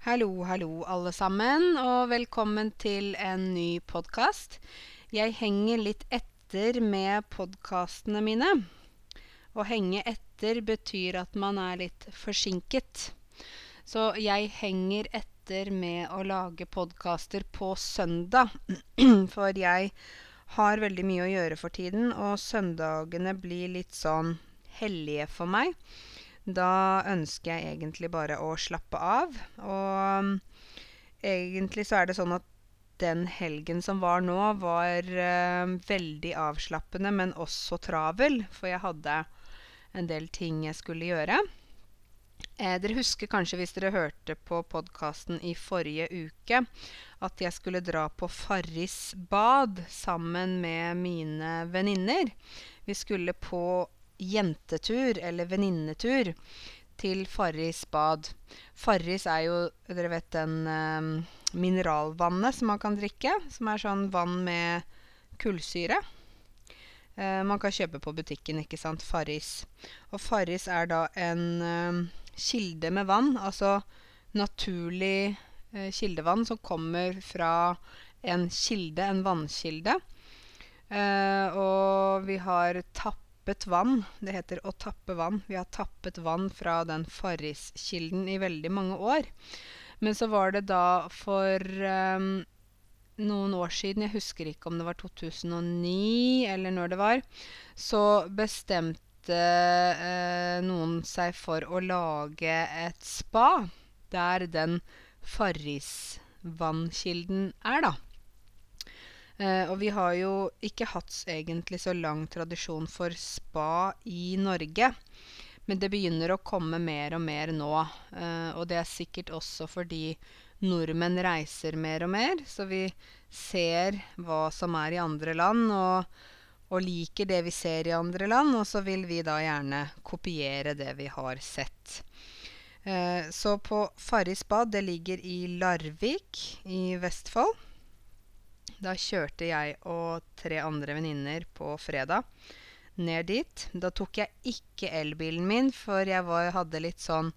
Hallo, hallo alle sammen, og velkommen til en ny podkast. Jeg henger litt etter med podkastene mine. Å henge etter betyr at man er litt forsinket. Så jeg henger etter med å lage podkaster på søndag, for jeg har veldig mye å gjøre for tiden, og søndagene blir litt sånn hellige for meg. Da ønsker jeg egentlig bare å slappe av. Og egentlig så er det sånn at den helgen som var nå, var veldig avslappende, men også travel, for jeg hadde en del ting jeg skulle gjøre. Dere husker kanskje, hvis dere hørte på podkasten i forrige uke, at jeg skulle dra på Farris bad sammen med mine venninner. Vi skulle på jentetur, eller venninnetur, til Farris bad. Farris er jo, dere vet den mineralvannet som man kan drikke, som er sånn vann med kullsyre. Man kan kjøpe på butikken, ikke sant, Farris. Og Farris er da en kilde med vann, altså naturlig kildevann som kommer fra en kilde, en vannkilde. Og vi har tappet vann. Det heter å tappe vann. Vi har tappet vann fra den Farriskilden i veldig mange år. Men så var det da for noen år siden, jeg husker ikke om det var 2009 eller når det var, så bestemte noen seg for å lage et spa der den Farrisvannkilden er, da. Og vi har jo ikke hatt egentlig så lang tradisjon for spa i Norge, men det begynner å komme mer og mer nå. Og det er sikkert også fordi nordmenn reiser mer og mer, så vi ser hva som er i andre land, og og liker det vi ser i andre land, og så vil vi da gjerne kopiere det vi har sett. Så på Farris bad, det ligger i Larvik i Vestfold. Da kjørte jeg og tre andre venninner på fredag ned dit. Da tok jeg ikke elbilen min, for jeg var hadde litt sånn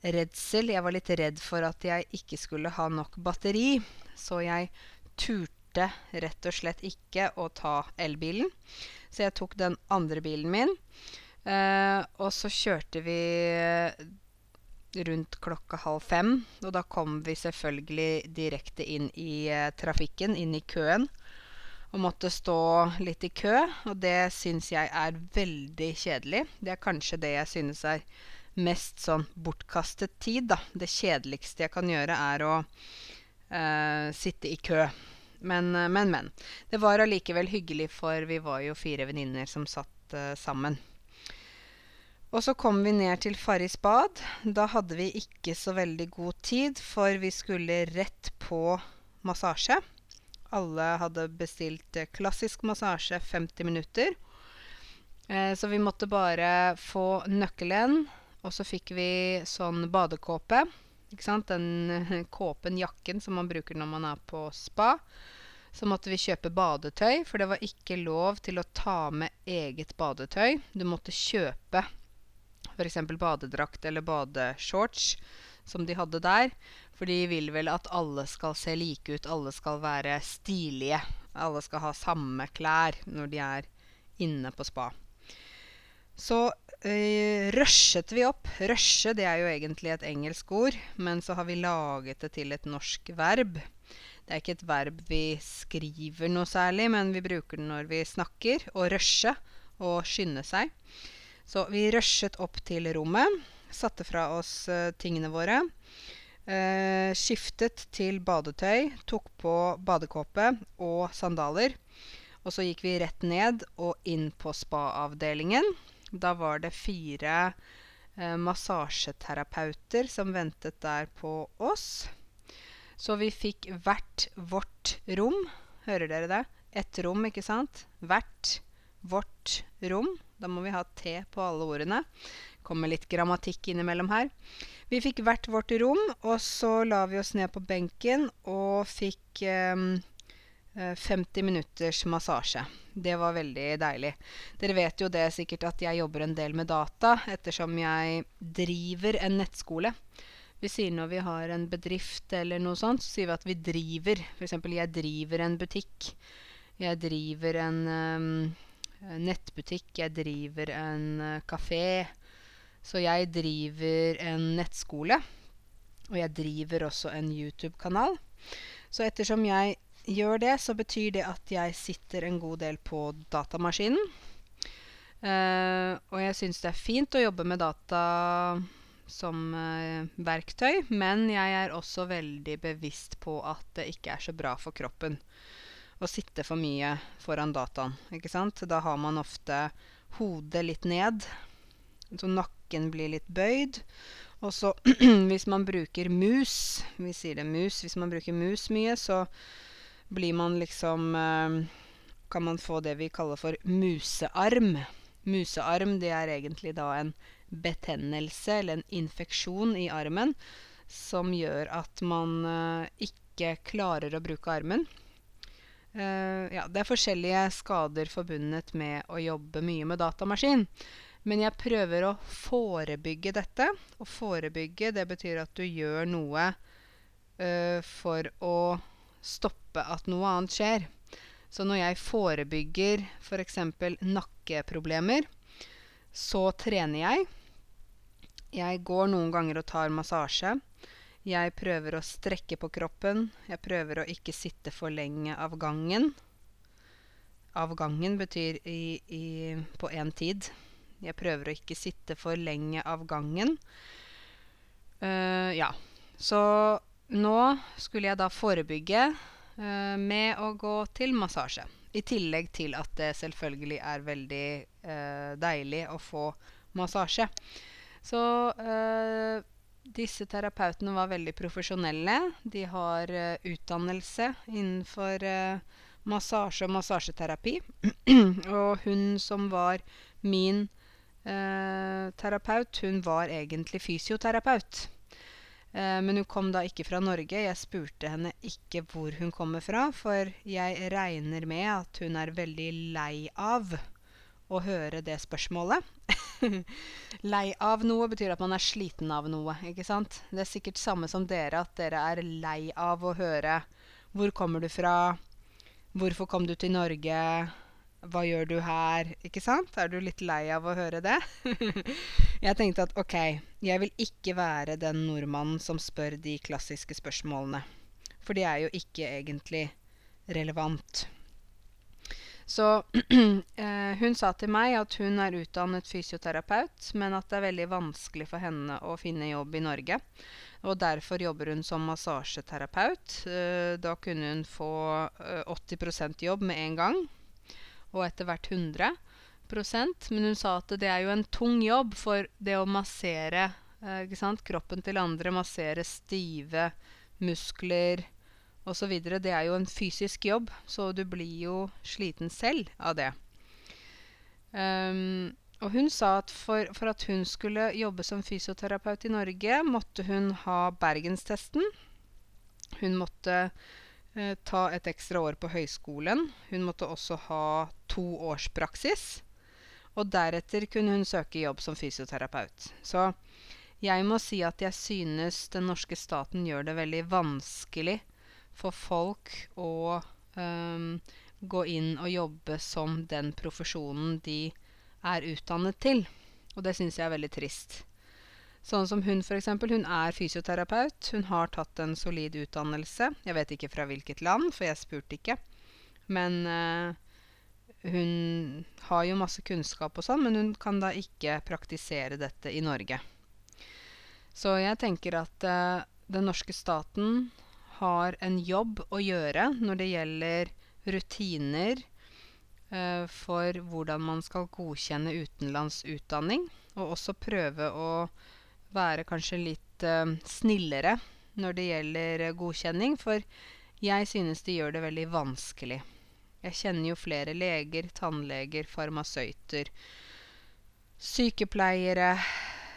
redsel. Jeg var litt redd for at jeg ikke skulle ha nok batteri, så jeg turte rett og slett ikke å ta elbilen. Så jeg tok den andre bilen min. Og så kjørte vi rundt klokka halv fem, og da kom vi selvfølgelig direkte inn i trafikken, inn i køen. Og måtte stå litt i kø, og det syns jeg er veldig kjedelig. Det er kanskje det jeg synes er mest sånn bortkastet tid, da. Det kjedeligste jeg kan gjøre, er å sitte i kø. Men, men, men. Det var allikevel hyggelig, for vi var jo fire venninner som satt sammen. Og så kom vi ned til Farris bad. Da hadde vi ikke så veldig god tid, for vi skulle rett på massasje. Alle hadde bestilt klassisk massasje, 50 minutter. Så vi måtte bare få nøkkelen, og så fikk vi sånn badekåpe, ikke sant, den kåpen, jakken, som man bruker når man er på spa. Så måtte vi kjøpe badetøy, for det var ikke lov til å ta med eget badetøy. Du måtte kjøpe eksempel badedrakt eller badeshorts, som de hadde der. For de vil vel at alle skal se like ut, alle skal være stilige. Alle skal ha samme klær når de er inne på spa. Så rushet vi opp. Rushe, det er jo egentlig et engelsk ord, men så har vi laget det til et norsk verb. Det er ikke et verb vi skriver noe særlig, men vi bruker det når vi snakker. Å rushe, å skynde seg. Så vi rushet opp til rommet, satte fra oss tingene våre. Skiftet til badetøy, tok på badekåpe og sandaler. Og så gikk vi rett ned og inn på spaavdelingen. Da var det fire massasjeterapeuter som ventet der på oss. Så vi fikk hvert vårt rom. Hører dere det? Ett rom, ikke sant? Hvert vårt rom. Da må vi ha T på alle ordene. Kommer litt grammatikk innimellom her. Vi fikk hvert vårt rom, og så la vi oss ned på benken og fikk 50 minutters massasje. Det var veldig deilig. Dere vet jo det sikkert at jeg jobber en del med data, ettersom jeg driver en nettskole Vi sier når vi har en bedrift eller noe sånt, så sier vi at vi driver. Eksempel jeg driver en butikk. Jeg driver en um, nettbutikk. Jeg driver en uh, kafé. Så jeg driver en nettskole. Og jeg driver også en YouTube-kanal. Så ettersom jeg gjør det, så betyr det at jeg sitter en god del på datamaskinen. Uh, og jeg syns det er fint å jobbe med data som uh, verktøy, men jeg er også veldig bevisst på at det ikke er så bra for kroppen å sitte for mye foran dataen. Ikke sant? Da har man ofte hodet litt ned, så nakken blir litt bøyd. Og så hvis man bruker mus Vi sier det mus. Hvis man bruker mus mye, så blir man liksom eh, Kan man få det vi kaller for musearm. Musearm, det er egentlig da en betennelse eller en infeksjon i armen som gjør at man eh, ikke klarer å bruke armen. Uh, ja, det er forskjellige skader forbundet med å jobbe mye med datamaskin. Men jeg prøver å forebygge dette. Å forebygge, det betyr at du gjør noe uh, for å stoppe at noe annet skjer. Så når jeg forebygger f.eks. For nakkeproblemer, så trener jeg. Jeg går noen ganger og tar massasje. Jeg prøver å strekke på kroppen. Jeg prøver å ikke sitte for lenge av gangen. Av gangen betyr i, i, på én tid. Jeg prøver å ikke sitte for lenge av gangen. Uh, ja. Så nå skulle jeg da forebygge uh, med å gå til massasje. I tillegg til at det selvfølgelig er veldig uh, deilig å få massasje. Så disse terapeutene var veldig profesjonelle. De har uh, utdannelse innenfor uh, massasje og massasjeterapi. og hun som var min terapeut, hun var egentlig fysioterapeut. men hun kom da ikke fra Norge. Jeg spurte henne ikke hvor hun kommer fra, for jeg regner med at hun er veldig lei av å høre det spørsmålet. lei av noe betyr at man er sliten av noe, ikke sant? Det er sikkert samme som dere, at dere er lei av å høre 'Hvor kommer du fra?' 'Hvorfor kom du til Norge?' 'Hva gjør du her?' Ikke sant? Er du litt lei av å høre det? jeg tenkte at ok, jeg vil ikke være den nordmannen som spør de klassiske spørsmålene. For de er jo ikke egentlig relevant. Så eh, hun sa til meg at hun er utdannet fysioterapeut, men at det er veldig vanskelig for henne å finne jobb i Norge. Og derfor jobber hun som massasjeterapeut. Eh, da kunne hun få eh, 80% jobb med en gang, og etter hvert 100% Men hun sa at det er jo en tung jobb, for det å massere kroppen til andre, massere stive muskler osv. Det er jo en fysisk jobb, så du blir jo sliten selv av det. Um, og hun sa at for, for, at hun skulle jobbe som fysioterapeut i Norge, måtte hun ha bergenstesten. Hun måtte eh, ta et ekstra år på høyskolen. Hun måtte også ha to års praksis. Og deretter kunne hun søke jobb som fysioterapeut. Så jeg må si at jeg synes den norske staten gjør det veldig vanskelig for folk å um, gå inn og jobbe som den profesjonen de er utdannet til. Og det syns jeg er veldig trist. Sånn som hun, f.eks. Hun er fysioterapeut. Hun har tatt en solid utdannelse. Jeg vet ikke fra hvilket land, for jeg spurte ikke. Men uh, hun har jo masse kunnskap og sånn, men hun kan da ikke praktisere dette i Norge. Så jeg tenker at uh, den norske staten har en jobb å gjøre når det gjelder rutiner uh, for hvordan man skal godkjenne utenlandsutdanning, og også prøve å være kanskje litt uh, snillere når det gjelder godkjenning, for jeg synes de gjør det veldig vanskelig. Jeg kjenner jo flere leger, tannleger, farmasøyter, sykepleiere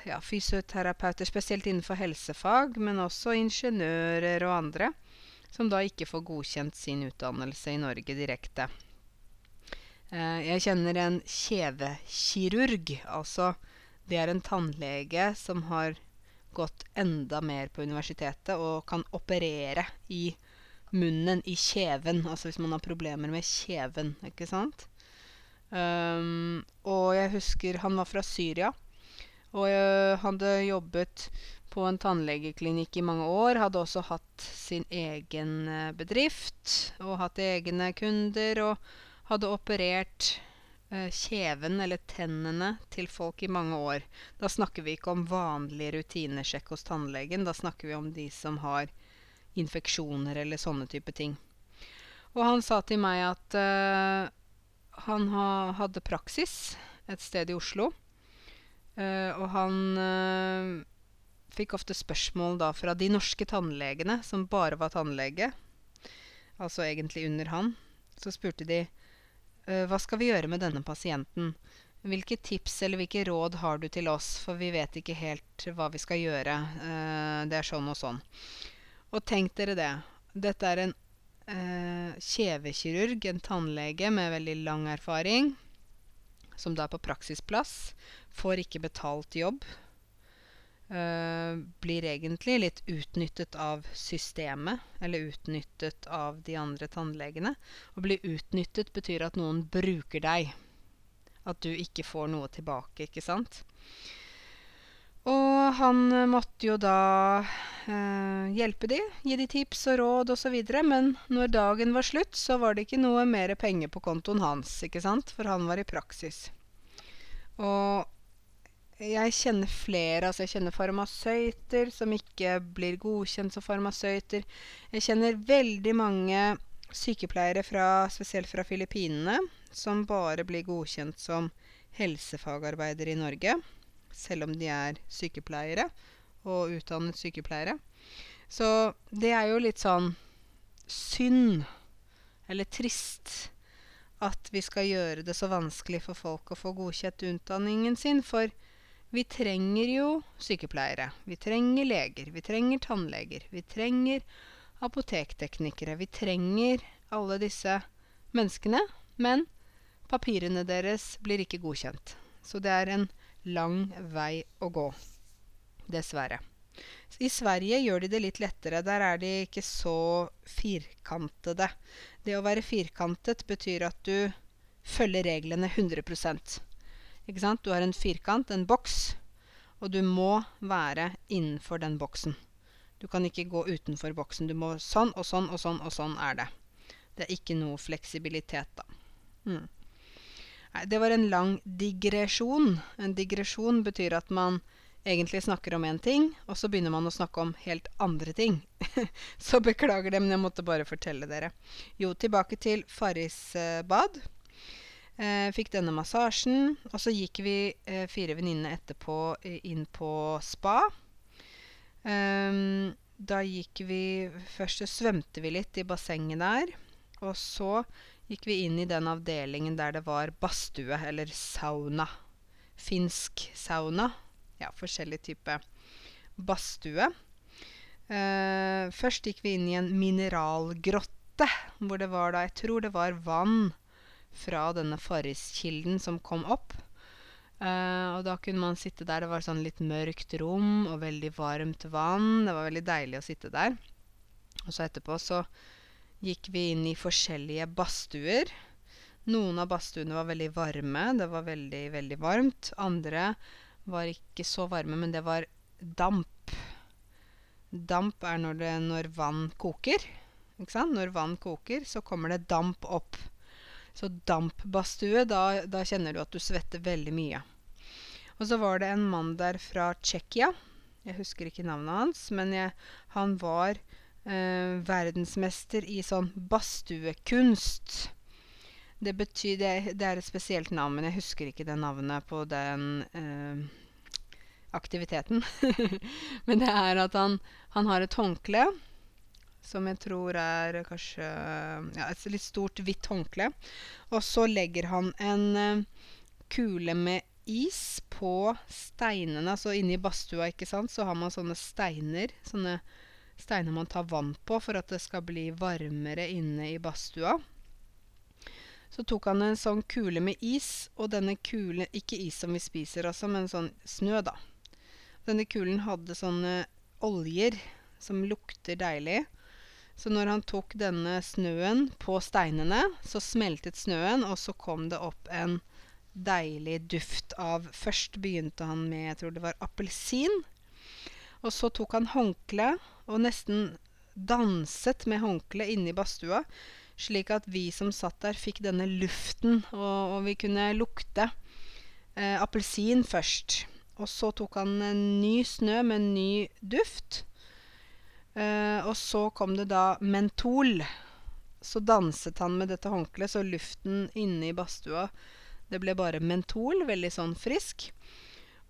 ja, fysioterapeuter, spesielt innenfor helsefag, men også ingeniører og andre, som da ikke får godkjent sin utdannelse i Norge direkte. Eh, jeg kjenner en kjevekirurg, altså det er en tannlege som har gått enda mer på universitetet og kan operere i munnen, i kjeven. Altså hvis man har problemer med kjeven, ikke sant? Um, og jeg husker han var fra Syria. Og jeg hadde jobbet på en tannlegeklinikk i mange år. Hadde også hatt sin egen eh, bedrift og hatt egne kunder. Og hadde operert eh, kjeven, eller tennene, til folk i mange år. Da snakker vi ikke om vanlig rutinesjekk hos tannlegen. Da snakker vi om de som har infeksjoner eller sånne type ting. Og han sa til meg at eh, han ha, hadde praksis et sted i Oslo. Uh, og han uh, fikk ofte spørsmål da fra de norske tannlegene, som bare var tannlege, altså egentlig under han. Så spurte de uh, hva skal vi gjøre med denne pasienten. Hvilke tips eller hvilke råd har du til oss, for vi vet ikke helt hva vi skal gjøre. det er sånn og sånn. Og tenk dere det. Dette er en eh, kjevekirurg, en tannlege med veldig lang erfaring, som da er på praksisplass, får ikke betalt jobb. Uh, blir egentlig litt utnyttet av systemet, eller utnyttet av de andre tannlegene. Å bli utnyttet betyr at noen bruker deg. At du ikke får noe tilbake, ikke sant? Og han måtte jo da uh, hjelpe de, gi de tips og råd osv. Men når dagen var slutt, så var det ikke noe mer penger på kontoen hans, ikke sant? For han var i praksis. Og jeg kjenner flere, altså jeg kjenner farmasøyter som ikke blir godkjent som farmasøyter. Jeg kjenner veldig mange sykepleiere fra, spesielt fra Filippinene, som bare blir godkjent som helsefagarbeidere i Norge selv om de er sykepleiere og utdannet sykepleiere. Så det er jo litt sånn synd, eller trist, at vi skal gjøre det så vanskelig for folk å få godkjent utdanningen sin. For vi trenger jo sykepleiere. Vi trenger leger. Vi trenger tannleger. Vi trenger apotekteknikere. Vi trenger alle disse menneskene. Men papirene deres blir ikke godkjent. Så det er en lang vei å gå. Dessverre. I Sverige gjør de det litt lettere. Der er de ikke så firkantede. Det å være firkantet betyr at du følger reglene 100 Ikke sant? Du har en firkant, en boks, og du må være innenfor den boksen. Du kan ikke gå utenfor boksen. Du må sånn og sånn og sånn, og sånn er det. Det er ikke noe fleksibilitet, da. Mm. Nei, det var en lang digresjon. En digresjon betyr at man egentlig snakker om én ting, og så begynner man å snakke om helt andre ting. så beklager det, men jeg måtte bare fortelle dere. Jo, tilbake til Farrisbad. Eh, fikk denne massasjen. Og så gikk vi eh, fire venninnene etterpå eh, inn på spa. Um, da gikk vi Først så svømte vi litt i bassenget der. Og så gikk vi inn i den avdelingen der det var badstue, eller sauna. Finsk sauna. Ja, forskjellig type badstue. Uh, først gikk vi inn i en mineralgrotte, hvor det var da Jeg tror det var vann fra denne Farriskilden som kom opp. Uh, og da kunne man sitte der. Det var sånn litt mørkt rom og veldig varmt vann. Det var veldig deilig å sitte der. Og så etterpå så gikk vi inn i forskjellige badstuer. Noen av badstuene var veldig varme. Det var veldig, veldig varmt. Andre var ikke så varme, men det var damp. Damp er når, det, når vann koker. Ikke sant? Når vann koker, så kommer det damp opp. Så dampbadstue, da, da kjenner du at du svetter veldig mye. Og så var det en mann der fra Tsjekkia. Jeg husker ikke navnet hans, men jeg, han var eh, verdensmester i sånn badstuekunst. Det betyr det, det, er et spesielt navn, men jeg husker ikke det navnet på den eh, aktiviteten. men det er at han, han har et håndkle som jeg tror er kanskje ja, et litt stort, hvitt håndkle. Og så legger han en uh, kule med is på steinene. Altså inne i badstua ikke sant, så har man sånne steiner. Sånne steiner man tar vann på for at det skal bli varmere inne i badstua. Så tok han en sånn kule med is, og denne kulen Ikke is som vi spiser, altså, men sånn snø, da. Denne kulen hadde sånne oljer som lukter deilig. Så når han tok denne snøen på steinene, så smeltet snøen, og så kom det opp en deilig duft av Først begynte han med, jeg tror det var appelsin. Og så tok han håndkle og nesten danset med håndkle i badstua, slik at vi som satt der, fikk denne luften, og, og vi kunne lukte eh, appelsin først. Og så tok han en ny snø med en ny duft. Eh, og så kom det da mentol. Så danset han med dette håndkleet, så luften inne i badstua Det ble bare mentol, veldig sånn frisk.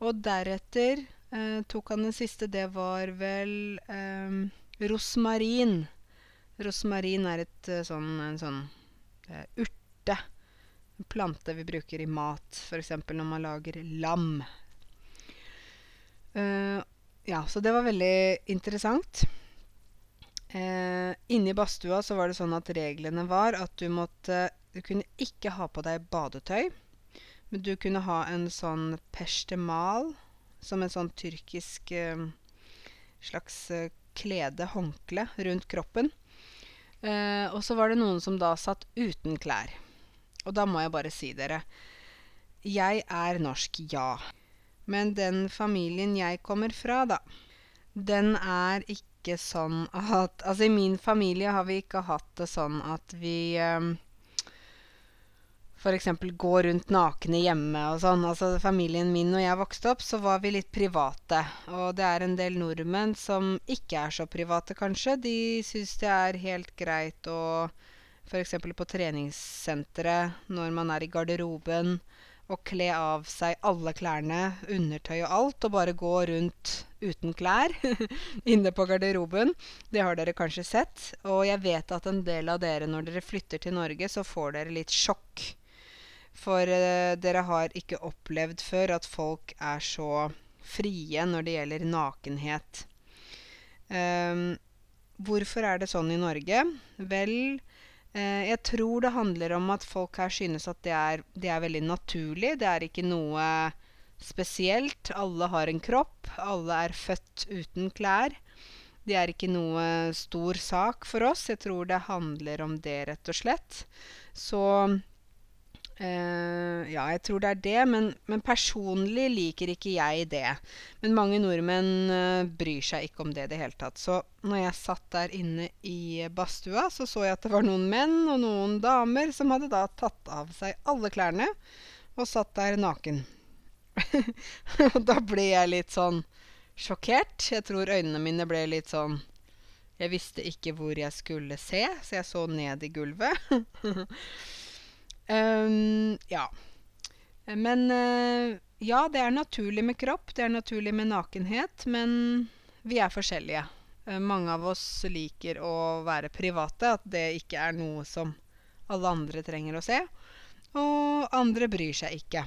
Og deretter eh, tok han den siste, det var vel eh, rosmarin. Rosmarin er et eh, sånn en sånn eh, urte. En plante vi bruker i mat, f.eks. når man lager lam. Eh, ja, så det var veldig interessant. Eh, inne i badstua så var det sånn at reglene var at du måtte Du kunne ikke ha på deg badetøy, men du kunne ha en sånn peshtemal, som en sånn tyrkisk eh, slags eh, klede, håndkle, rundt kroppen. Eh, og så var det noen som da satt uten klær. Og da må jeg bare si dere Jeg er norsk, ja. Men den familien jeg kommer fra, da, den er ikke sånn at Altså, i min familie har vi ikke hatt det sånn at vi um, f.eks. går rundt nakne hjemme og sånn. Altså familien min og jeg vokste opp, så var vi litt private. Og det er en del nordmenn som ikke er så private, kanskje. De syns det er helt greit å f.eks. på treningssenteret, når man er i garderoben, å kle av seg alle klærne, undertøy og alt, og bare gå rundt uten klær inne på garderoben. Det har dere kanskje sett. Og jeg vet at en del av dere, når dere flytter til Norge, så får dere litt sjokk. For eh, dere har ikke opplevd før at folk er så frie når det gjelder nakenhet. Um, hvorfor er det sånn i Norge? Vel, jeg tror det handler om at folk her synes at det er, det er veldig naturlig. Det er ikke noe spesielt. Alle har en kropp. Alle er født uten klær. Det er ikke noe stor sak for oss. Jeg tror det handler om det, rett og slett. Så eh, ja, jeg tror det er det, men, men personlig liker ikke jeg det. Men mange nordmenn uh, bryr seg ikke om det i det hele tatt. Så når jeg satt der inne i badstua, så så jeg at det var noen menn og noen damer som hadde da tatt av seg alle klærne og satt der naken. Og da ble jeg litt sånn sjokkert. Jeg tror øynene mine ble litt sånn Jeg visste ikke hvor jeg skulle se, så jeg så ned i gulvet. um, ja. Men uh, ja, det er naturlig med kropp. Det er naturlig med nakenhet. Men vi er forskjellige. Uh, mange av oss liker å være private. At det ikke er noe som alle andre trenger å se. Og andre bryr seg ikke.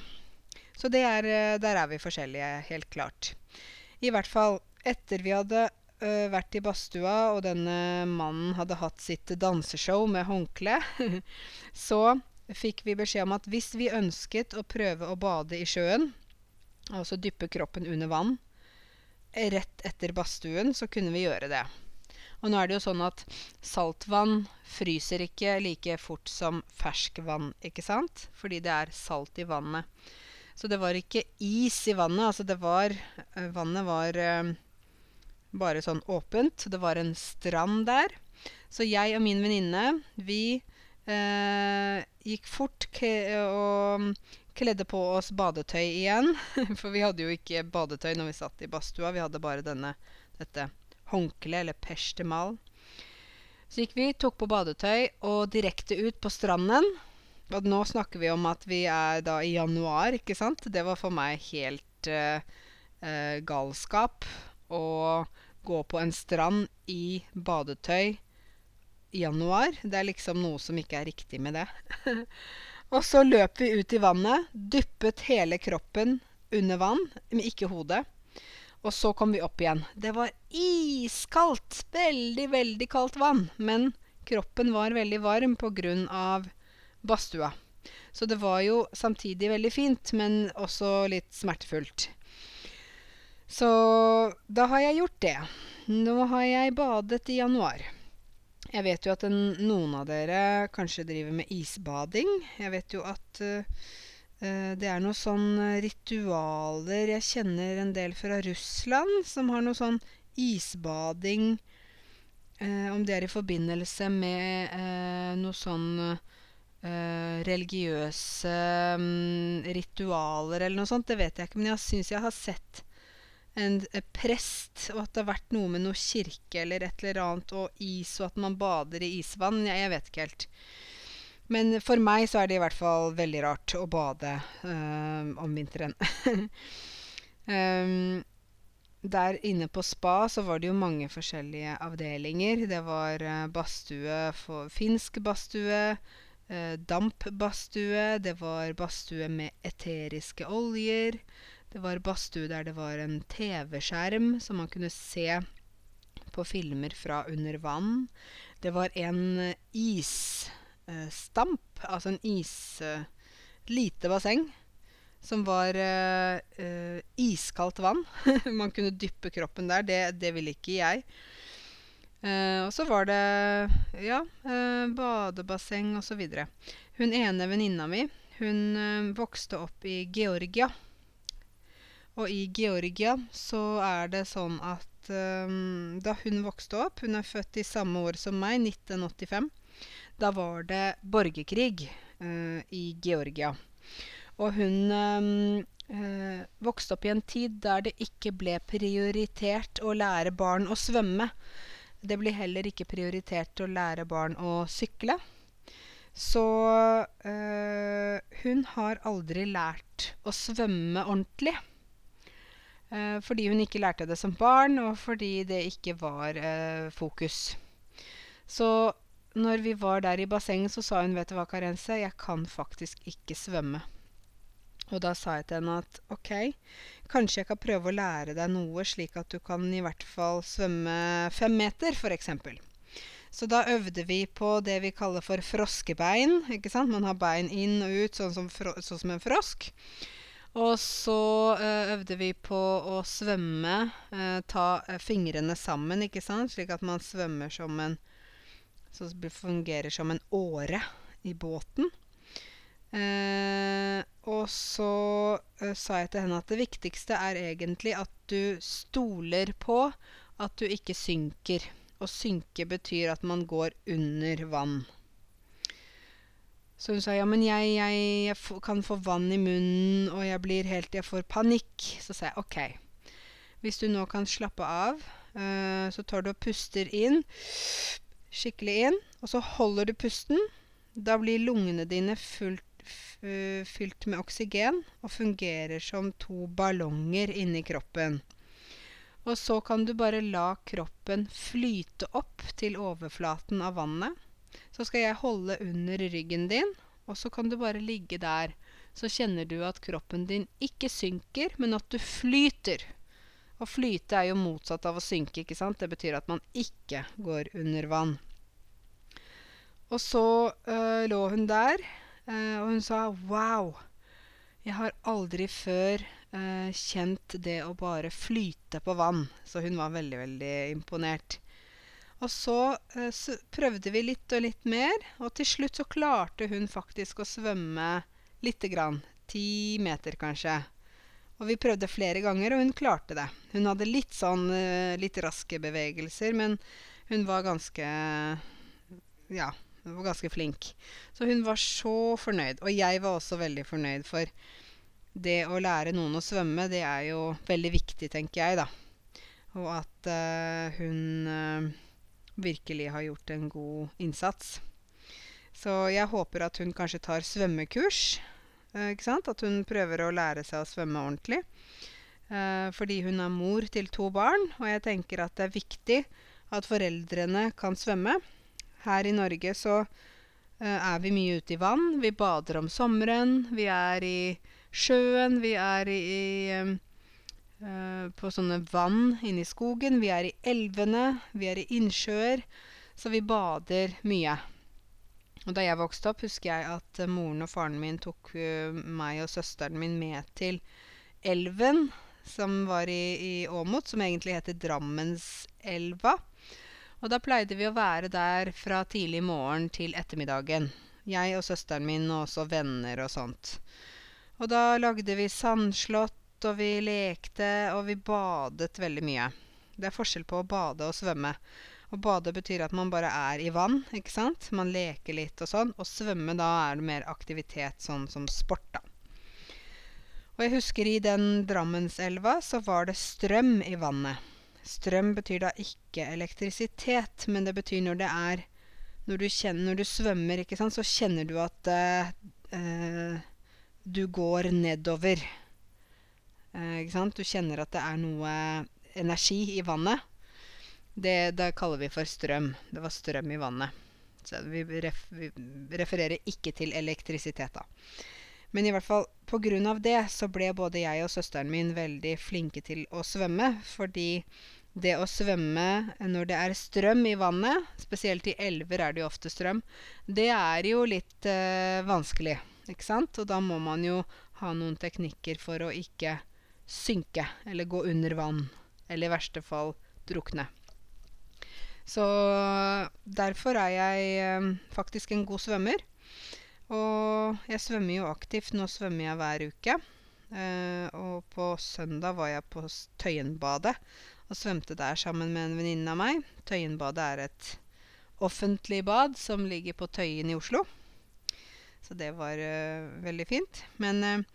Så er, uh, der er vi forskjellige, helt klart. I hvert fall etter vi hadde ø, vært i badstua, og denne mannen hadde hatt sitt danseshow med håndkle, så fikk vi beskjed om at hvis vi ønsket å prøve å bade i sjøen, altså dyppe kroppen under vann, rett etter badstuen, så kunne vi gjøre det. Og nå er det jo sånn at saltvann fryser ikke like fort som ferskvann, ikke sant? Fordi det er salt i vannet. Så det var ikke is i vannet. Altså det var Vannet var eh, bare sånn åpent. Det var en strand der. Så jeg og min venninne, vi eh, gikk fort og kledde på oss badetøy igjen. For vi hadde jo ikke badetøy når vi satt i badstua. Vi hadde bare denne, dette håndkleet, eller peshtemal. Så gikk vi, tok på badetøy og direkte ut på stranden. Og nå snakker vi om at vi er da i januar, ikke sant? Det var for meg helt uh, uh, galskap å gå på en strand i badetøy januar. Det er liksom noe som ikke er riktig med det. og så løp vi ut i vannet, dyppet hele kroppen under vann, men ikke hodet. Og så kom vi opp igjen. Det var iskaldt! Veldig, veldig kaldt vann. Men kroppen var veldig varm av badstua. Så det var jo samtidig veldig fint, men også litt smertefullt. Så da har jeg gjort det. Nå har jeg badet i januar. Jeg vet jo at en, noen av dere kanskje driver med isbading. Jeg vet jo at uh, det er noen sånn ritualer Jeg kjenner en del fra Russland som har noe sånn isbading uh, Om det er i forbindelse med uh, noe sånn religiøse um, ritualer eller noe sånt. Det vet jeg ikke, men jeg syns jeg har sett en prest, og at det har vært noe med noe kirke eller et eller annet, og is, og at man bader i isvann. Jeg, jeg vet ikke helt. Men for meg så er det i hvert fall veldig rart å bade øh, om vinteren. um, der inne på spa så var det jo mange forskjellige avdelinger. Det var uh, badstue for finsk badstue, uh, dampbadstue, det var badstue med eteriske oljer. Det var badstue der det var en TV-skjerm som man kunne se på filmer fra under vann. Det var en eh, isstamp, altså en is... Eh, basseng som var eh, uh, iskaldt vann. man kunne dyppe kroppen der. Det, det ville ikke jeg. og så var det ja, badebasseng osv. Hun ene venninna mi, hun vokste opp i Georgia. Og i Georgia så er det sånn at um, da hun vokste opp Hun er født i samme år som meg, 1985. Da var det borgerkrig uh, i Georgia. Og hun um, uh, vokste opp i en tid der det ikke ble prioritert å lære barn å svømme. Det ble heller ikke prioritert å lære barn å sykle. Så uh, hun har aldri lært å svømme ordentlig. Eh, fordi hun ikke lærte det som barn, og fordi det ikke var eh, fokus. Så når vi var der i bassenget, så sa hun, 'Vet du hva, Karense, jeg kan faktisk ikke svømme'. Og da sa jeg til henne at ok, kanskje jeg kan prøve å lære deg noe, slik at du kan i hvert fall svømme fem meter, f.eks. Så da øvde vi på det vi kaller for froskebein. ikke sant? Man har bein inn og ut, sånn som, sånn som en frosk. Og så eh, øvde vi på å svømme, eh, ta eh, fingrene sammen, ikke sant, slik at man svømmer som en Så fungerer som en åre i båten. Eh, og så eh, sa jeg til henne at det viktigste er egentlig at du stoler på at du ikke synker. Å synke betyr at man går under vann. Så hun sa ja, men jeg, jeg, jeg kan få vann i munnen, og jeg blir helt Jeg får panikk. Så sa jeg OK. Hvis du nå kan slappe av, uh, så tar du og puster inn. Skikkelig inn. Og så holder du pusten. Da blir lungene dine fullt, fylt med oksygen og fungerer som to ballonger inni kroppen. Og så kan du bare la kroppen flyte opp til overflaten av vannet. Så skal jeg holde under ryggen din, og så kan du bare ligge der. Så kjenner du at kroppen din ikke synker, men at du flyter. Å flyte er jo motsatt av å synke, ikke sant? Det betyr at man ikke går under vann. Og så øh, lå hun der, øh, og hun sa wow. Jeg har aldri før øh, kjent det å bare flyte på vann. Så hun var veldig, veldig imponert. Og så eh, prøvde vi litt og litt mer, og til slutt så klarte hun faktisk å svømme lite grann. Ti meter, kanskje. Og vi prøvde flere ganger, og hun klarte det. Hun hadde litt sånn eh, litt raske bevegelser, men hun var ganske Ja, hun var ganske flink. Så hun var så fornøyd. Og jeg var også veldig fornøyd, for det å lære noen å svømme, det er jo veldig viktig, tenker jeg, da. Og at uh, hun uh, virkelig har gjort en god innsats. Så jeg håper at hun kanskje tar svømmekurs. Eh, ikke sant? At hun prøver å lære seg å svømme ordentlig. Eh, fordi hun er mor til to barn, og jeg tenker at det er viktig at foreldrene kan svømme. Her i Norge så eh, er vi mye ute i vann. Vi bader om sommeren. Vi er i sjøen. Vi er i, i på sånne vann inne i skogen. Vi er i elvene, vi er i innsjøer. Så vi bader mye. Og da jeg vokste opp, husker jeg at uh, moren og faren min tok uh, meg og søsteren min med til elven. som var i, i Åmot, som egentlig heter Drammenselva. Og da pleide vi å være der fra tidlig morgen til ettermiddagen. Jeg og søsteren min og også venner og sånt. Og da lagde vi sandslott, og vi lekte, og vi badet veldig mye. Det er forskjell på å bade og svømme. Å bade betyr at man bare er i vann, ikke sant? Man leker litt og sånn. Og svømme, da er det mer aktivitet, sånn som sport, da. Og jeg husker i den Drammenselva så var det strøm i vannet. Strøm betyr da ikke elektrisitet, men det betyr når det er Når du, kjenner, når du svømmer, ikke sant, så kjenner du at uh, uh, du går nedover. Sant? Du kjenner at det er noe energi i vannet. Det, det kaller vi for strøm. Det var strøm i vannet. Så vi, ref, vi refererer ikke til elektrisitet, da. Men i hvert fall av det så ble både jeg og søsteren min veldig flinke til å svømme. Fordi det å svømme når det er strøm i vannet, spesielt i elver er det jo ofte strøm, det er jo litt øh, vanskelig, ikke sant? Og da må man jo ha noen teknikker for å ikke synke eller gå under vann. Eller i verste fall drukne. Så derfor er jeg eh, faktisk en god svømmer. Og jeg svømmer jo aktivt. Nå svømmer jeg hver uke. Eh, og på søndag var jeg på Tøyenbadet og svømte der sammen med en venninne av meg. Tøyenbadet er et offentlig bad som ligger på Tøyen i Oslo. Så det var uh, veldig fint. Men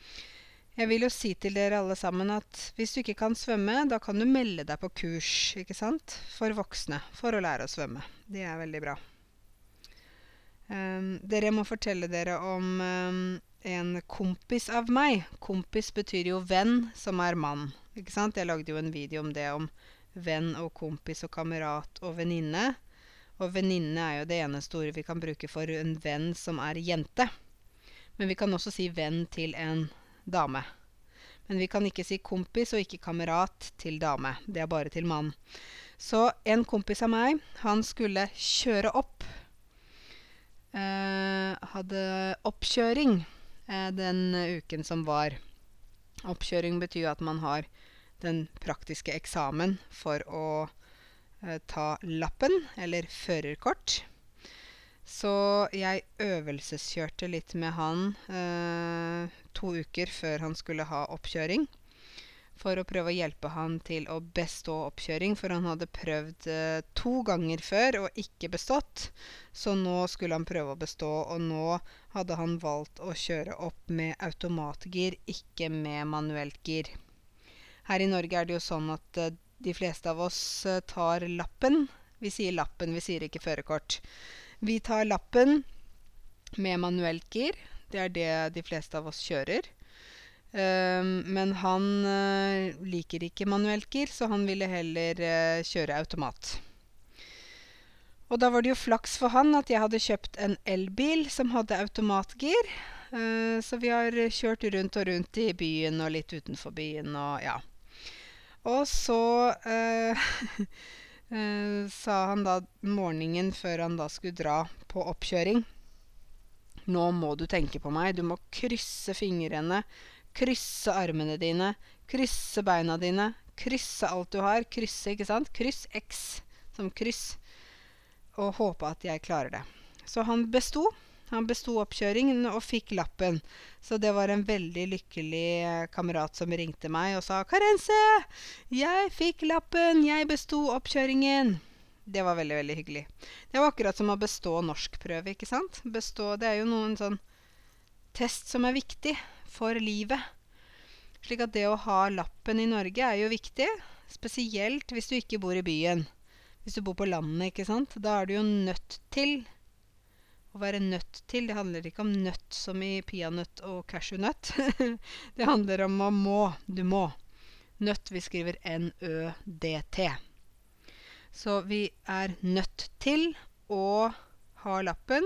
jeg vil jo si til dere alle sammen at hvis du ikke kan svømme, da kan du melde deg på kurs, ikke sant, for voksne, for å lære å svømme. Det er veldig bra. Um, dere må fortelle dere om um, en kompis av meg. Kompis betyr jo venn som er mann, ikke sant. Jeg lagde jo en video om det, om venn og kompis og kamerat og venninne. Og venninne er jo det eneste ordet vi kan bruke for en venn som er jente. Men vi kan også si venn til en dame. Men vi kan ikke si kompis og ikke kamerat til dame. Det er bare til mann. Så en kompis av meg, han skulle kjøre opp. Eh, hadde oppkjøring eh, den uken som var. Oppkjøring betyr at man har den praktiske eksamen for å eh, ta lappen, eller førerkort. Så jeg øvelseskjørte litt med han eh, to uker før han skulle ha oppkjøring. For å prøve å hjelpe han til å bestå oppkjøring, for han hadde prøvd eh, to ganger før og ikke bestått. Så nå skulle han prøve å bestå, og nå hadde han valgt å kjøre opp med automatgir, ikke med manuelt gir. Her i Norge er det jo sånn at eh, de fleste av oss eh, tar lappen. Vi sier lappen, vi sier ikke førerkort. Vi tar lappen med manuelt gir. Det er det de fleste av oss kjører. Um, men han uh, liker ikke manuelt gir, så han ville heller uh, kjøre automat. Og da var det jo flaks for han at jeg hadde kjøpt en elbil som hadde automatgir. Uh, så vi har kjørt rundt og rundt i byen og litt utenfor byen og ja. Og så eh, sa han da morgenen før han da skulle dra på oppkjøring. Nå må du tenke på meg. Du må krysse fingrene, krysse armene dine, krysse beina dine, krysse alt du har. Krysse, ikke sant? Kryss X som kryss. Og håpe at jeg klarer det. Så han besto. Han besto oppkjøringen og fikk lappen. Så det var en veldig lykkelig eh, kamerat som ringte meg og sa 'Karense, jeg fikk lappen! Jeg besto oppkjøringen!' Det var veldig, veldig hyggelig. Det var akkurat som å bestå norskprøve, ikke sant? Bestå, det er jo noen sånn test som er viktig for livet. Slik at det å ha lappen i Norge er jo viktig. Spesielt hvis du ikke bor i byen. Hvis du bor på landet, ikke sant. Da er du jo nødt til å være nødt til. Det handler ikke om nøtt som i peanøtt og cashewnøtt. det handler om å må. Du må. Nøtt, vi skriver N-Ø-D-T. Så vi er nødt til å ha lappen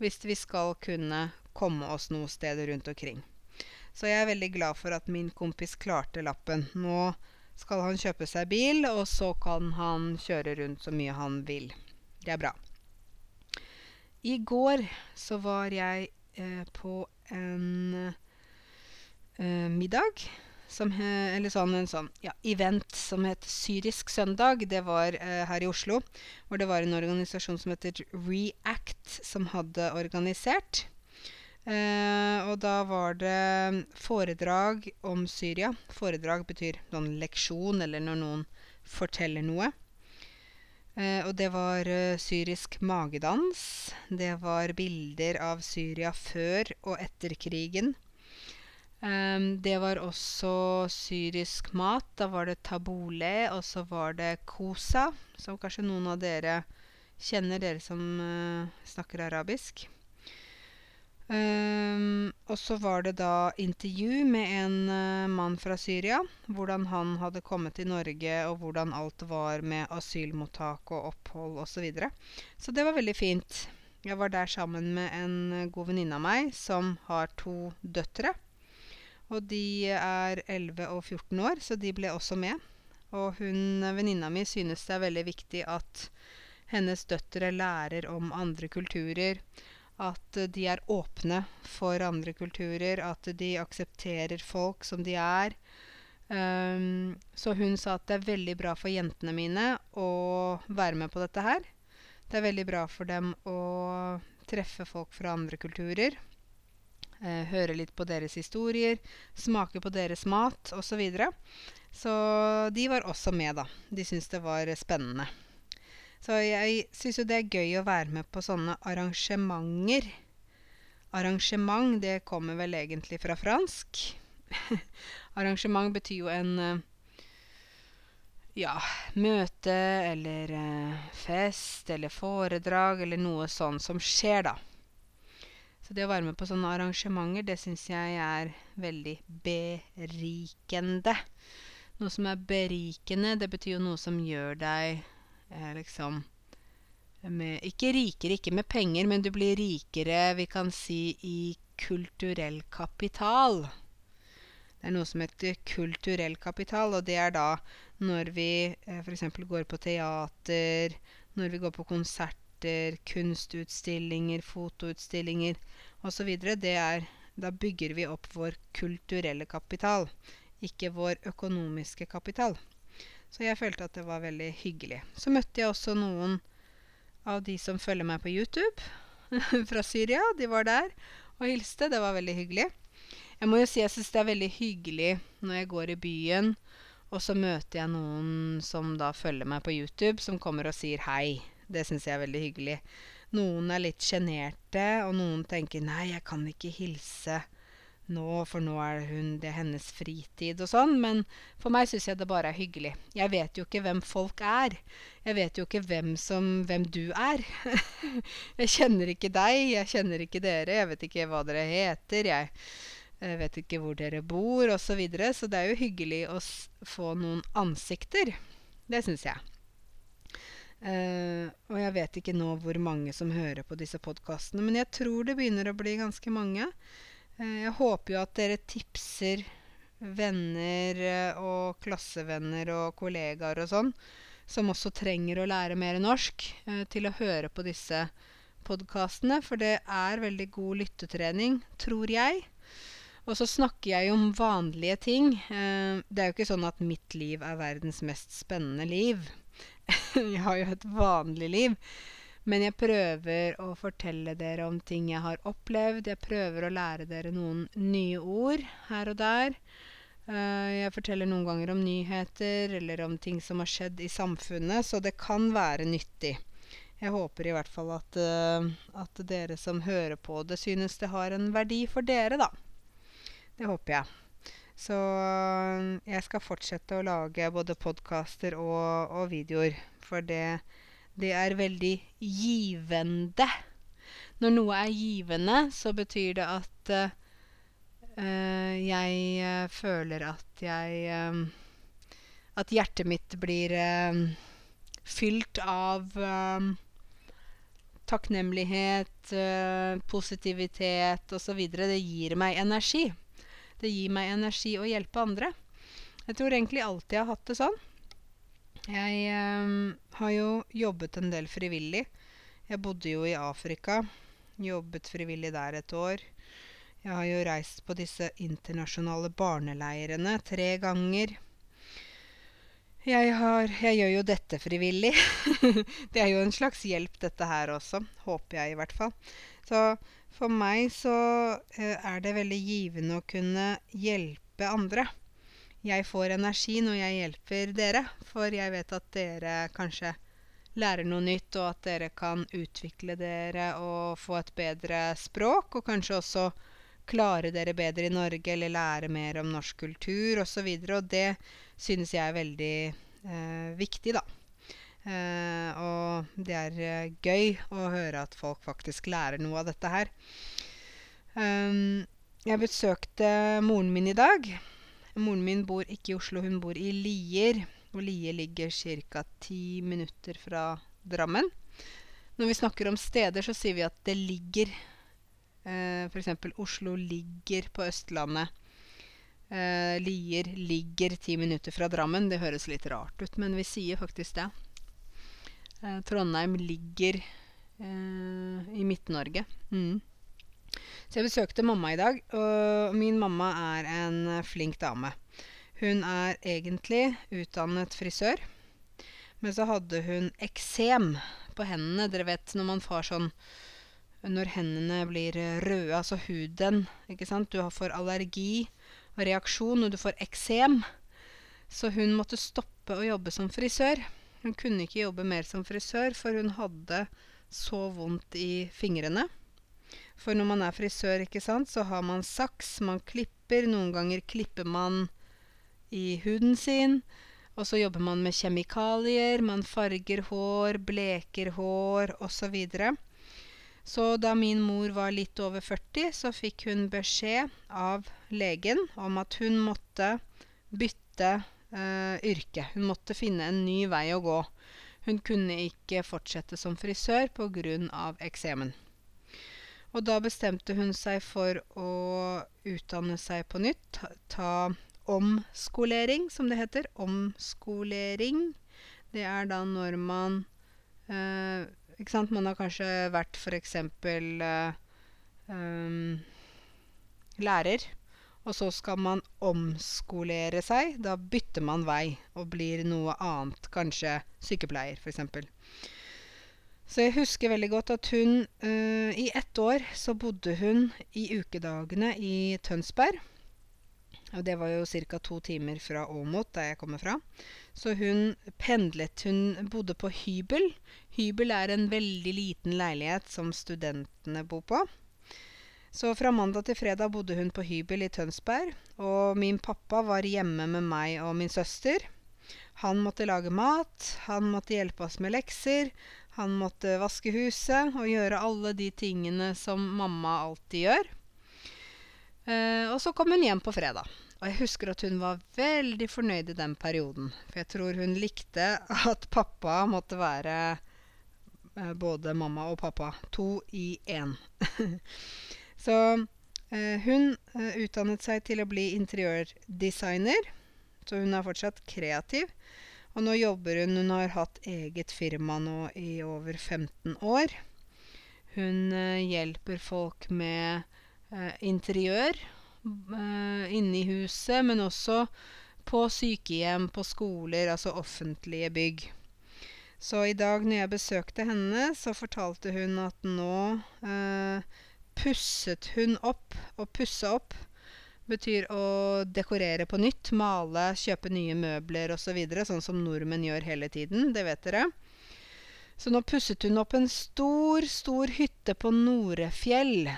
hvis vi skal kunne komme oss noe sted rundt omkring. Så jeg er veldig glad for at min kompis klarte lappen. Nå skal han kjøpe seg bil, og så kan han kjøre rundt så mye han vil. Det er bra. I går så var jeg eh, på en eh, middag som he eller sånn en sånn, ja, event som het Syrisk søndag. Det var eh, her i Oslo, hvor det var en organisasjon som heter REACT, som hadde organisert. Eh, og da var det foredrag om Syria. Foredrag betyr sånn leksjon, eller når noen forteller noe. Eh, og det var eh, syrisk magedans. Det var bilder av Syria før og etter krigen. Um, det var også syrisk mat. Da var det tabule, og så var det kosa, som kanskje noen av dere kjenner, dere som uh, snakker arabisk. Um, og så var det da intervju med en uh, mann fra Syria. Hvordan han hadde kommet til Norge, og hvordan alt var med asylmottak og opphold osv. Så, videre. så det var veldig fint. Jeg var der sammen med en god venninne av meg som har to døtre. Og de er 11 og 14 år, så de ble også med. Og hun venninna mi synes det er veldig viktig at hennes døtre lærer om andre kulturer. At de er åpne for andre kulturer, at de aksepterer folk som de er. Um, så hun sa at det er veldig bra for jentene mine å være med på dette her. Det er veldig bra for dem å treffe folk fra andre kulturer Uh, høre litt på deres historier, smake på deres mat osv. Så, videre. så de var også med, da. De syntes det var spennende. Så jeg syns jo det er gøy å være med på sånne arrangementer. Arrangement, det kommer vel egentlig fra fransk. Arrangement betyr jo en uh, ja, møte eller uh, fest eller foredrag eller noe sånn som skjer, da. Så det å være med på sånne arrangementer, det syns jeg er veldig berikende. Noe som er berikende, det betyr jo noe som gjør deg eh, liksom med, Ikke rikere, ikke med penger, men du blir rikere, vi kan si, i kulturell kapital. Det er noe som heter kulturell kapital, og det er da når vi eh, f.eks. går på teater, når vi går på konserter, kunstutstillinger, fotoutstillinger osv. Det er Da bygger vi opp vår kulturelle kapital, ikke vår økonomiske kapital. Så jeg følte at det var veldig hyggelig. Så møtte jeg også noen av de som følger meg på YouTube fra Syria. De var der og hilste. Det var veldig hyggelig. Jeg må jo si jeg syns det er veldig hyggelig når jeg går i byen, og så møter jeg noen som da følger meg på YouTube, som kommer og sier hei. Det syns jeg er veldig hyggelig. Noen er litt sjenerte, og noen tenker 'nei, jeg kan ikke hilse nå, for nå er hun, det er hennes fritid' og sånn. Men for meg syns jeg det bare er hyggelig. Jeg vet jo ikke hvem folk er. Jeg vet jo ikke hvem, som, hvem du er. jeg kjenner ikke deg, jeg kjenner ikke dere, jeg vet ikke hva dere heter. jeg jeg vet ikke hvor dere bor, osv. Så, videre. så det er jo hyggelig å få noen ansikter. Det syns jeg. Uh, og jeg vet ikke nå hvor mange som hører på disse podkastene, men jeg tror det begynner å bli ganske mange. Uh, jeg håper jo at dere tipser venner uh, og klassevenner og kollegaer og sånn, som også trenger å lære mer norsk, til å høre på disse podkastene. For det er veldig god lyttetrening, tror jeg. Og så snakker jeg om vanlige ting. det er jo ikke sånn at mitt liv er verdens mest spennende liv. jeg har jo et vanlig liv. Men jeg prøver å fortelle dere om ting jeg har opplevd. Jeg prøver å lære dere noen nye ord her og der. Uh, jeg forteller noen ganger om nyheter eller om ting som har skjedd i samfunnet, så det kan være nyttig. Jeg håper i hvert fall at, uh, at dere som hører på det, synes det har en verdi for dere, da. Det håper jeg. Så øh, jeg skal fortsette å lage både podkaster og, og videoer, for det, det er veldig givende. Når noe er givende, så betyr det at uh, jeg uh, føler at jeg uh, At hjertet mitt blir fylt av takknemlighet, positivitet osv. Det gir meg energi. Det gir meg energi å hjelpe andre. Jeg tror egentlig alltid jeg har hatt det sånn. Jeg eh, har jo jobbet en del frivillig. Jeg bodde jo i Afrika. Jobbet frivillig der et år. Jeg har jo reist på disse internasjonale barneleirene tre ganger. Jeg har Jeg gjør jo dette frivillig. Det er jo en slags hjelp, dette her også. Håper jeg, i hvert fall. Så for meg så eh, er det veldig givende å kunne hjelpe andre. Jeg får energi når jeg hjelper dere, for jeg vet at dere kanskje lærer noe nytt, og at dere kan utvikle dere og få et bedre språk, og kanskje også klare dere bedre i Norge eller lære mer om norsk kultur osv. Og, så og det synes jeg er veldig eh, viktig, da. Eh, og det er eh, gøy å høre at folk faktisk lærer noe av dette her. Um, jeg besøkte moren min i dag. Moren min bor ikke i Oslo, hun bor i Lier. Og Lier ligger ca. ti minutter fra Drammen. Når vi snakker om steder, så sier vi at det ligger. Eh, F.eks. Oslo ligger på Østlandet. Eh, Lier ligger ti minutter fra Drammen. Det høres litt rart ut, men vi sier faktisk det. Eh, Trondheim ligger eh, i Midt-Norge. Mm. Så jeg besøkte mamma i dag, og min mamma er en flink dame. Hun er egentlig utdannet frisør, men så hadde hun eksem på hendene. Dere vet når man får sånn Når hendene blir røde, altså huden, ikke sant. Du får allergi og reaksjon når du får eksem. Så hun måtte stoppe å jobbe som frisør. Hun kunne ikke jobbe mer som frisør, for hun hadde så vondt i fingrene. For når man er frisør, ikke sant, så har man saks, man klipper. Noen ganger klipper man i huden sin. Og så jobber man med kjemikalier. Man farger hår, bleker hår osv. Så. Så da min mor var litt over 40, så fikk hun beskjed av legen om at hun måtte bytte eh, yrke. Hun måtte finne en ny vei å gå. Hun kunne ikke fortsette som frisør pga. eksemen. Og da bestemte hun seg for å utdanne seg på nytt. Ta, omskolering, som det heter. Omskolering. Det er da når man eh, ikke sant? Man har kanskje vært eksempel uh, um, lærer, og så skal man omskolere seg. Da bytter man vei og blir noe annet. Kanskje sykepleier, f.eks. Så jeg husker veldig godt at hun uh, I ett år så bodde hun i ukedagene i Tønsberg. Og det var jo ca. to timer fra Åmot, der jeg kommer fra. Så hun pendlet. Hun bodde på hybel. Hybel er en veldig liten leilighet som studentene bor på. Så fra mandag til fredag bodde hun på hybel i Tønsberg. Og min pappa var hjemme med meg og min søster. Han måtte lage mat, han måtte hjelpe oss med lekser, han måtte vaske huset og gjøre alle de tingene som mamma alltid gjør. Eh, og så kom hun hjem på fredag. Og jeg husker at hun var veldig fornøyd i den perioden. For jeg tror hun likte at pappa måtte være Eh, både mamma og pappa. To i én. så eh, hun eh, utdannet seg til å bli interiørdesigner. Så hun er fortsatt kreativ. Og nå jobber hun Hun har hatt eget firma nå i over 15 år. Hun hjelper folk med interiør inne i huset, men også på sykehjem, på skoler, altså offentlige bygg. Så i dag når jeg besøkte henne, så fortalte hun at nå eh, pusset hun opp. og pusse opp betyr å dekorere på nytt. Male, kjøpe nye møbler osv. Så videre, sånn som nordmenn gjør hele tiden. Det vet dere. Så nå pusset hun opp en stor, stor hytte på Norefjell.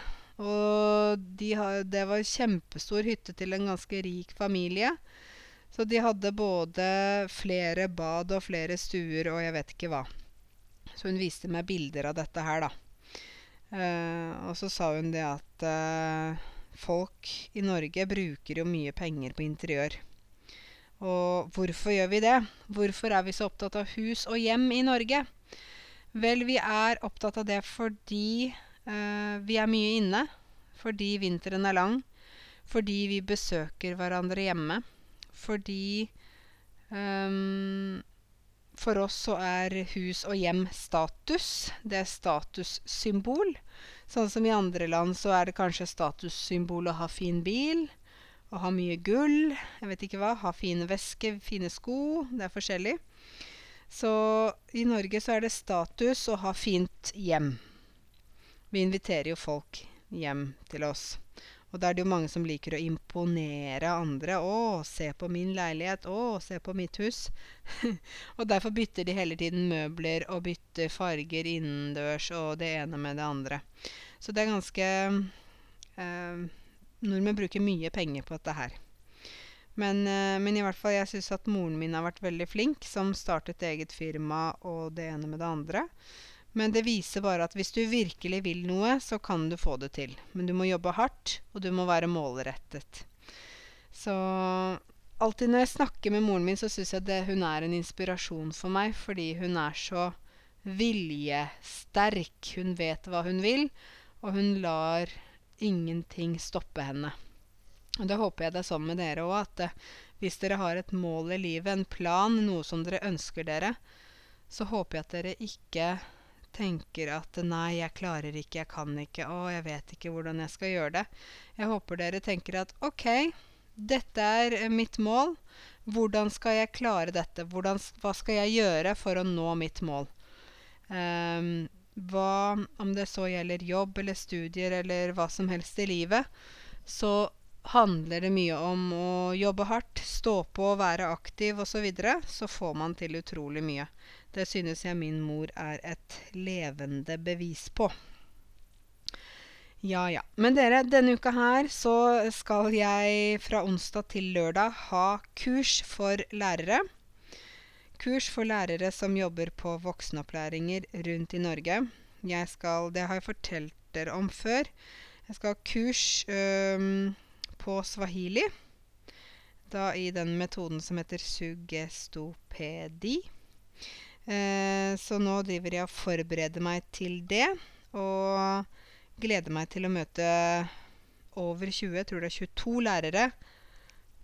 Og de har, det var en kjempestor hytte til en ganske rik familie. Så de hadde både flere bad og flere stuer og jeg vet ikke hva. Så hun viste meg bilder av dette her, da. Uh, og så sa hun det at uh, folk i Norge bruker jo mye penger på interiør. Og hvorfor gjør vi det? Hvorfor er vi så opptatt av hus og hjem i Norge? Vel, vi er opptatt av det fordi uh, vi er mye inne. Fordi vinteren er lang. Fordi vi besøker hverandre hjemme fordi um, for oss så er hus og hjem status. Det er statussymbol. Sånn som i andre land så er det kanskje statussymbol å ha fin bil. Å ha mye gull. Jeg vet ikke hva. Ha fine vesker, fine sko. Det er forskjellig. Så i Norge så er det status å ha fint hjem. Vi inviterer jo folk hjem til oss. Og da er det jo mange som liker å imponere andre. 'Å, se på min leilighet. Å, se på mitt hus.' og derfor bytter de hele tiden møbler og bytter farger innendørs og det ene med det andre. Så det er ganske eh, Nordmenn bruker mye penger på dette her. Men, eh, men i hvert fall, jeg syns at moren min har vært veldig flink, som startet eget firma og det ene med det andre. Men det viser bare at hvis du virkelig vil noe, så kan du få det til. Men du må jobbe hardt, og du må være målrettet. Så alltid når jeg snakker med moren min, så syns jeg at hun er en inspirasjon for meg, fordi hun er så viljesterk. Hun vet hva hun vil, og hun lar ingenting stoppe henne. Og det håper jeg det er sånn med dere òg, at eh, hvis dere har et mål i livet, en plan, noe som dere ønsker dere, så håper jeg at dere ikke tenker at 'nei, jeg klarer ikke, jeg kan ikke, å, jeg vet ikke hvordan jeg skal gjøre det'. Jeg håper dere tenker at 'ok, dette er mitt mål. Hvordan skal jeg klare dette? Hvordan, hva skal jeg gjøre for å nå mitt mål?' Um, hva, om det så gjelder jobb eller studier eller hva som helst i livet, så handler det mye om å jobbe hardt, stå på, være aktiv osv., så, videre, så får man til utrolig mye. Det synes jeg min mor er et levende bevis på. Ja, ja. Men dere, denne uka her så skal jeg fra onsdag til lørdag ha kurs for lærere. Kurs for lærere som jobber på voksenopplæringer rundt i Norge. Jeg skal Det har jeg fortalt dere om før. Jeg skal ha kurs øhm, på swahili. Da i den metoden som heter sugestopedi. Eh, så nå driver jeg og forbereder meg til det. Og gleder meg til å møte over 20, jeg tror det er 22 lærere,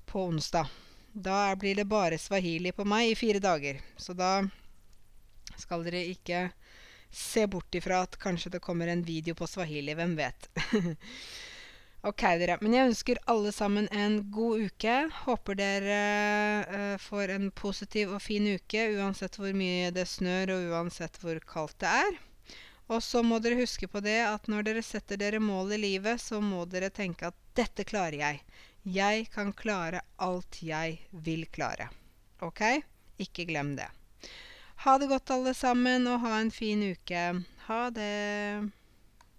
på onsdag. Da blir det bare swahili på meg i fire dager. Så da skal dere ikke se bort ifra at kanskje det kommer en video på swahili. Hvem vet? Ok, dere. Men jeg ønsker alle sammen en god uke. Håper dere uh, får en positiv og fin uke uansett hvor mye det snør og uansett hvor kaldt det er. Og så må dere huske på det at når dere setter dere mål i livet, så må dere tenke at 'dette klarer jeg'. Jeg kan klare alt jeg vil klare. Ok? Ikke glem det. Ha det godt, alle sammen, og ha en fin uke. Ha det.